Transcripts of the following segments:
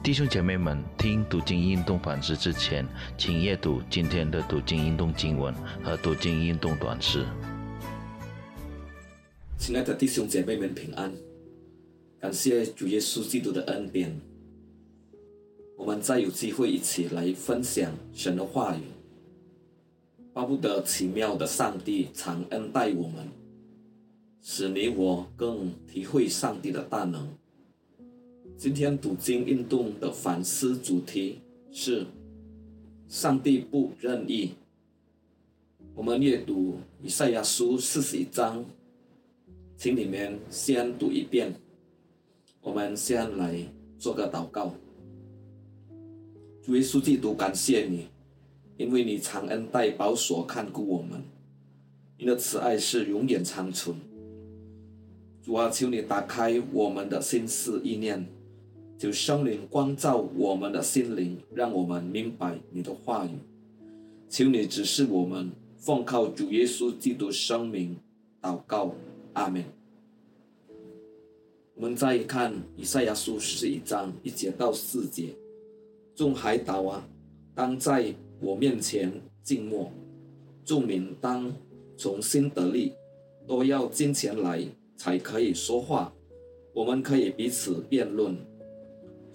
弟兄姐妹们，听读经运动反思之前，请阅读今天的读经运动经文和读经运动短诗。亲爱的弟兄姐妹们，平安！感谢主耶稣基督的恩典，我们再有机会一起来分享神的话语。巴不得奇妙的上帝常恩待我们，使你我更体会上帝的大能。今天读经运动的反思主题是“上帝不任意”。我们阅读以赛亚书四十一章，请你们先读一遍。我们先来做个祷告。主耶稣基督，感谢你，因为你常恩待、保守、看顾我们，你的慈爱是永远长存。主啊，求你打开我们的心思意念。求圣灵光照我们的心灵，让我们明白你的话语。求你指示我们，奉靠主耶稣基督生命祷告，阿门。我们再看以赛亚书十一章一节到四节：众海岛啊，当在我面前静默；众民当从心得力，都要金钱来才可以说话。我们可以彼此辩论。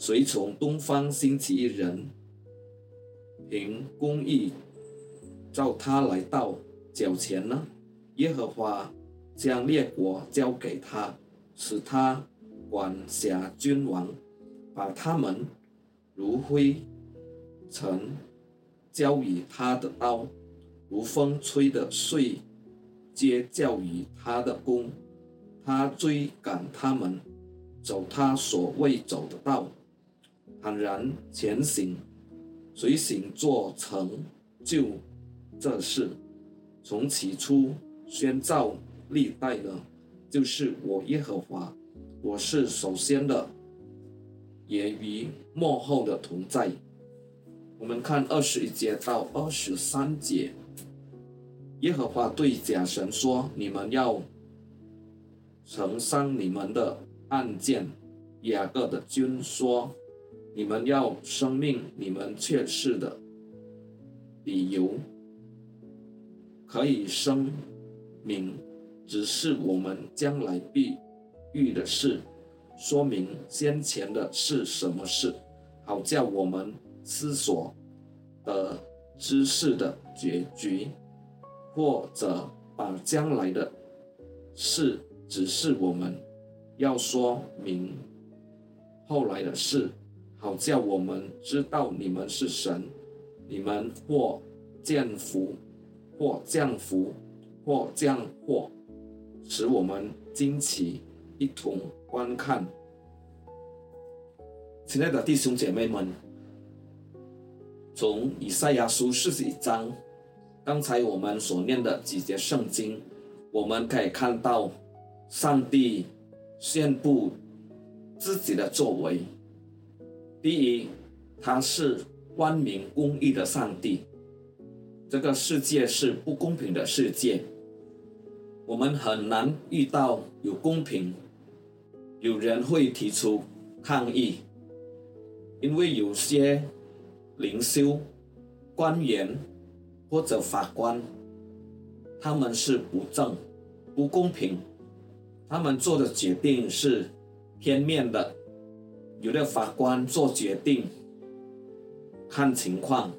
随从东方兴起一人，凭公义照他来到脚前呢？耶和华将列国交给他，使他管辖君王，把他们如灰尘交于他的刀，如风吹的碎，皆交于他的弓。他追赶他们，走他所未走的道。坦然前行，随行做成就这事。从起初宣召历代的，就是我耶和华，我是首先的，也与幕后的同在。我们看二十一节到二十三节，耶和华对假神说：“你们要承上你们的案件。”雅各的君说。你们要生命，你们确视的理由可以声明，只是我们将来必遇的事，说明先前的是什么事，好叫我们思索的知识的结局，或者把将来的事只是我们要说明后来的事。好叫我们知道你们是神，你们或降福，或降福，或降祸，使我们惊奇，一同观看。亲爱的弟兄姐妹们，从以赛亚书四十一章，刚才我们所念的几节圣经，我们可以看到上帝宣布自己的作为。第一，他是光明公义的上帝。这个世界是不公平的世界，我们很难遇到有公平。有人会提出抗议，因为有些灵修、官员或者法官，他们是不正、不公平，他们做的决定是片面的。有的法官做决定，看情况。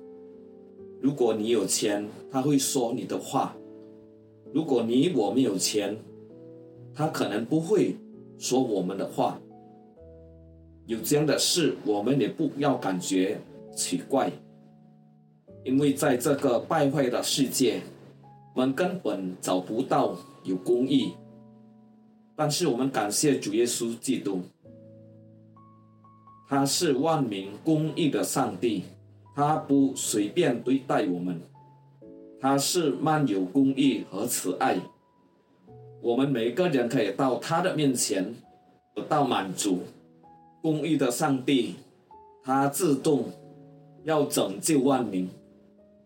如果你有钱，他会说你的话；如果你我没有钱，他可能不会说我们的话。有这样的事，我们也不要感觉奇怪，因为在这个败坏的世界，我们根本找不到有公义。但是我们感谢主耶稣基督。他是万民公义的上帝，他不随便对待我们，他是漫有公义和慈爱。我们每个人可以到他的面前得到满足。公义的上帝，他自动要拯救万民，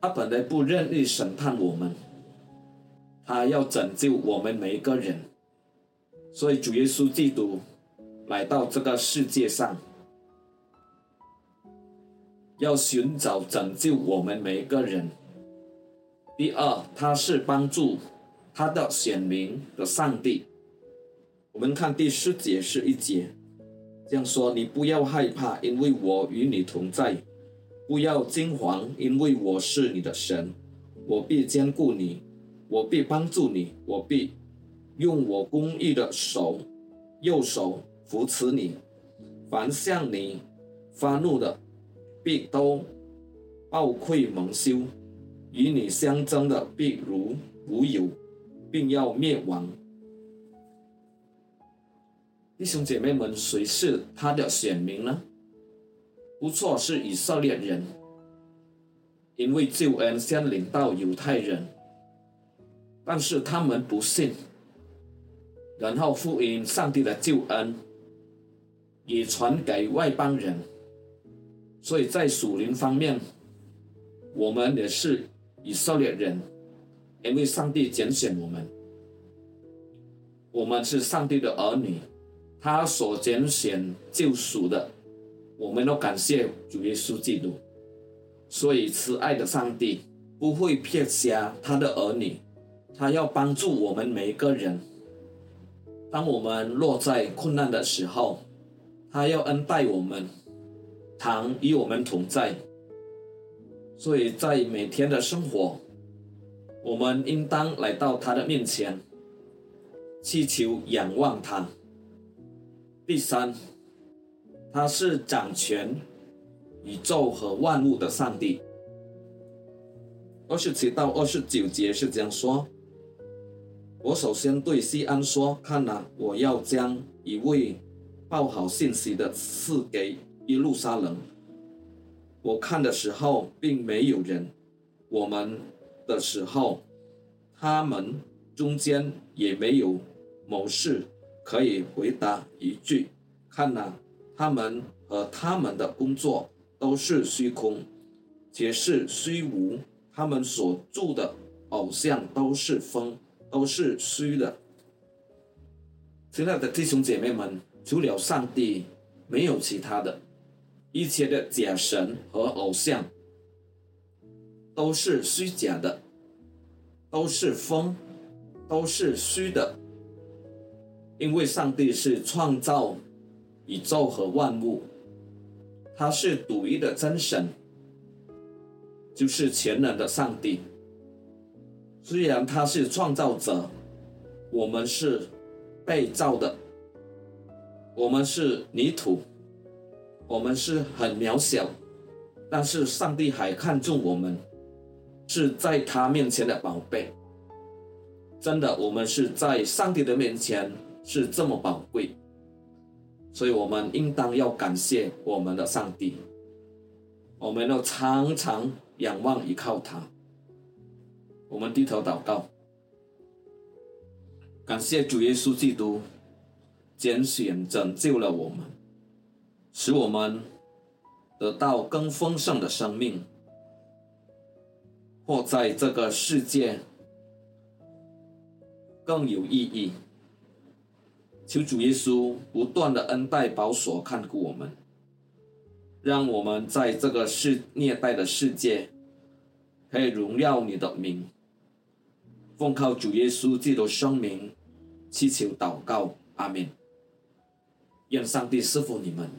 他本来不任意审判我们，他要拯救我们每一个人。所以主耶稣基督来到这个世界上。要寻找拯救我们每一个人。第二，他是帮助他的选民的上帝。我们看第四节是一节，这样说：你不要害怕，因为我与你同在；不要惊惶，因为我是你的神，我必兼顾你，我必帮助你，我必用我公义的手，右手扶持你。凡向你发怒的，必都暴愧蒙羞；与你相争的，必如无有，并要灭亡。弟兄姐妹们，谁是他的选民呢？不错，是以色列人，因为救恩先领到犹太人，但是他们不信，然后福音上帝的救恩也传给外邦人，所以在属灵方面，我们也是以色列人，因为上帝拣选我们，我们是上帝的儿女。他所拣选救赎的，我们都感谢主耶稣基督。所以慈爱的上帝不会撇下他的儿女，他要帮助我们每一个人。当我们落在困难的时候，他要恩待我们，常与我们同在。所以在每天的生活，我们应当来到他的面前，祈求仰望他。第三，他是掌权宇宙和万物的上帝。二十七到二十九节是这样说：我首先对西安说：“看呐，我要将一位报好信息的赐给耶路撒冷。我看的时候，并没有人；我们的时候，他们中间也没有谋士。”可以回答一句：看呐，他们和他们的工作都是虚空，皆是虚无。他们所住的偶像都是风，都是虚的。亲爱的弟兄姐妹们，除了上帝，没有其他的，一切的假神和偶像都是虚假的，都是风，都是虚的。因为上帝是创造宇宙和万物，他是独一的真神，就是全能的上帝。虽然他是创造者，我们是被造的，我们是泥土，我们是很渺小，但是上帝还看重我们，是在他面前的宝贝。真的，我们是在上帝的面前。是这么宝贵，所以我们应当要感谢我们的上帝，我们要常常仰望依靠他。我们低头祷告，感谢主耶稣基督拣选拯救了我们，使我们得到更丰盛的生命，或在这个世界更有意义。求主耶稣不断的恩待保守看顾我们，让我们在这个世虐待的世界，可以荣耀你的名。奉靠主耶稣基督圣名，祈求祷告，阿门。愿上帝赐福你们。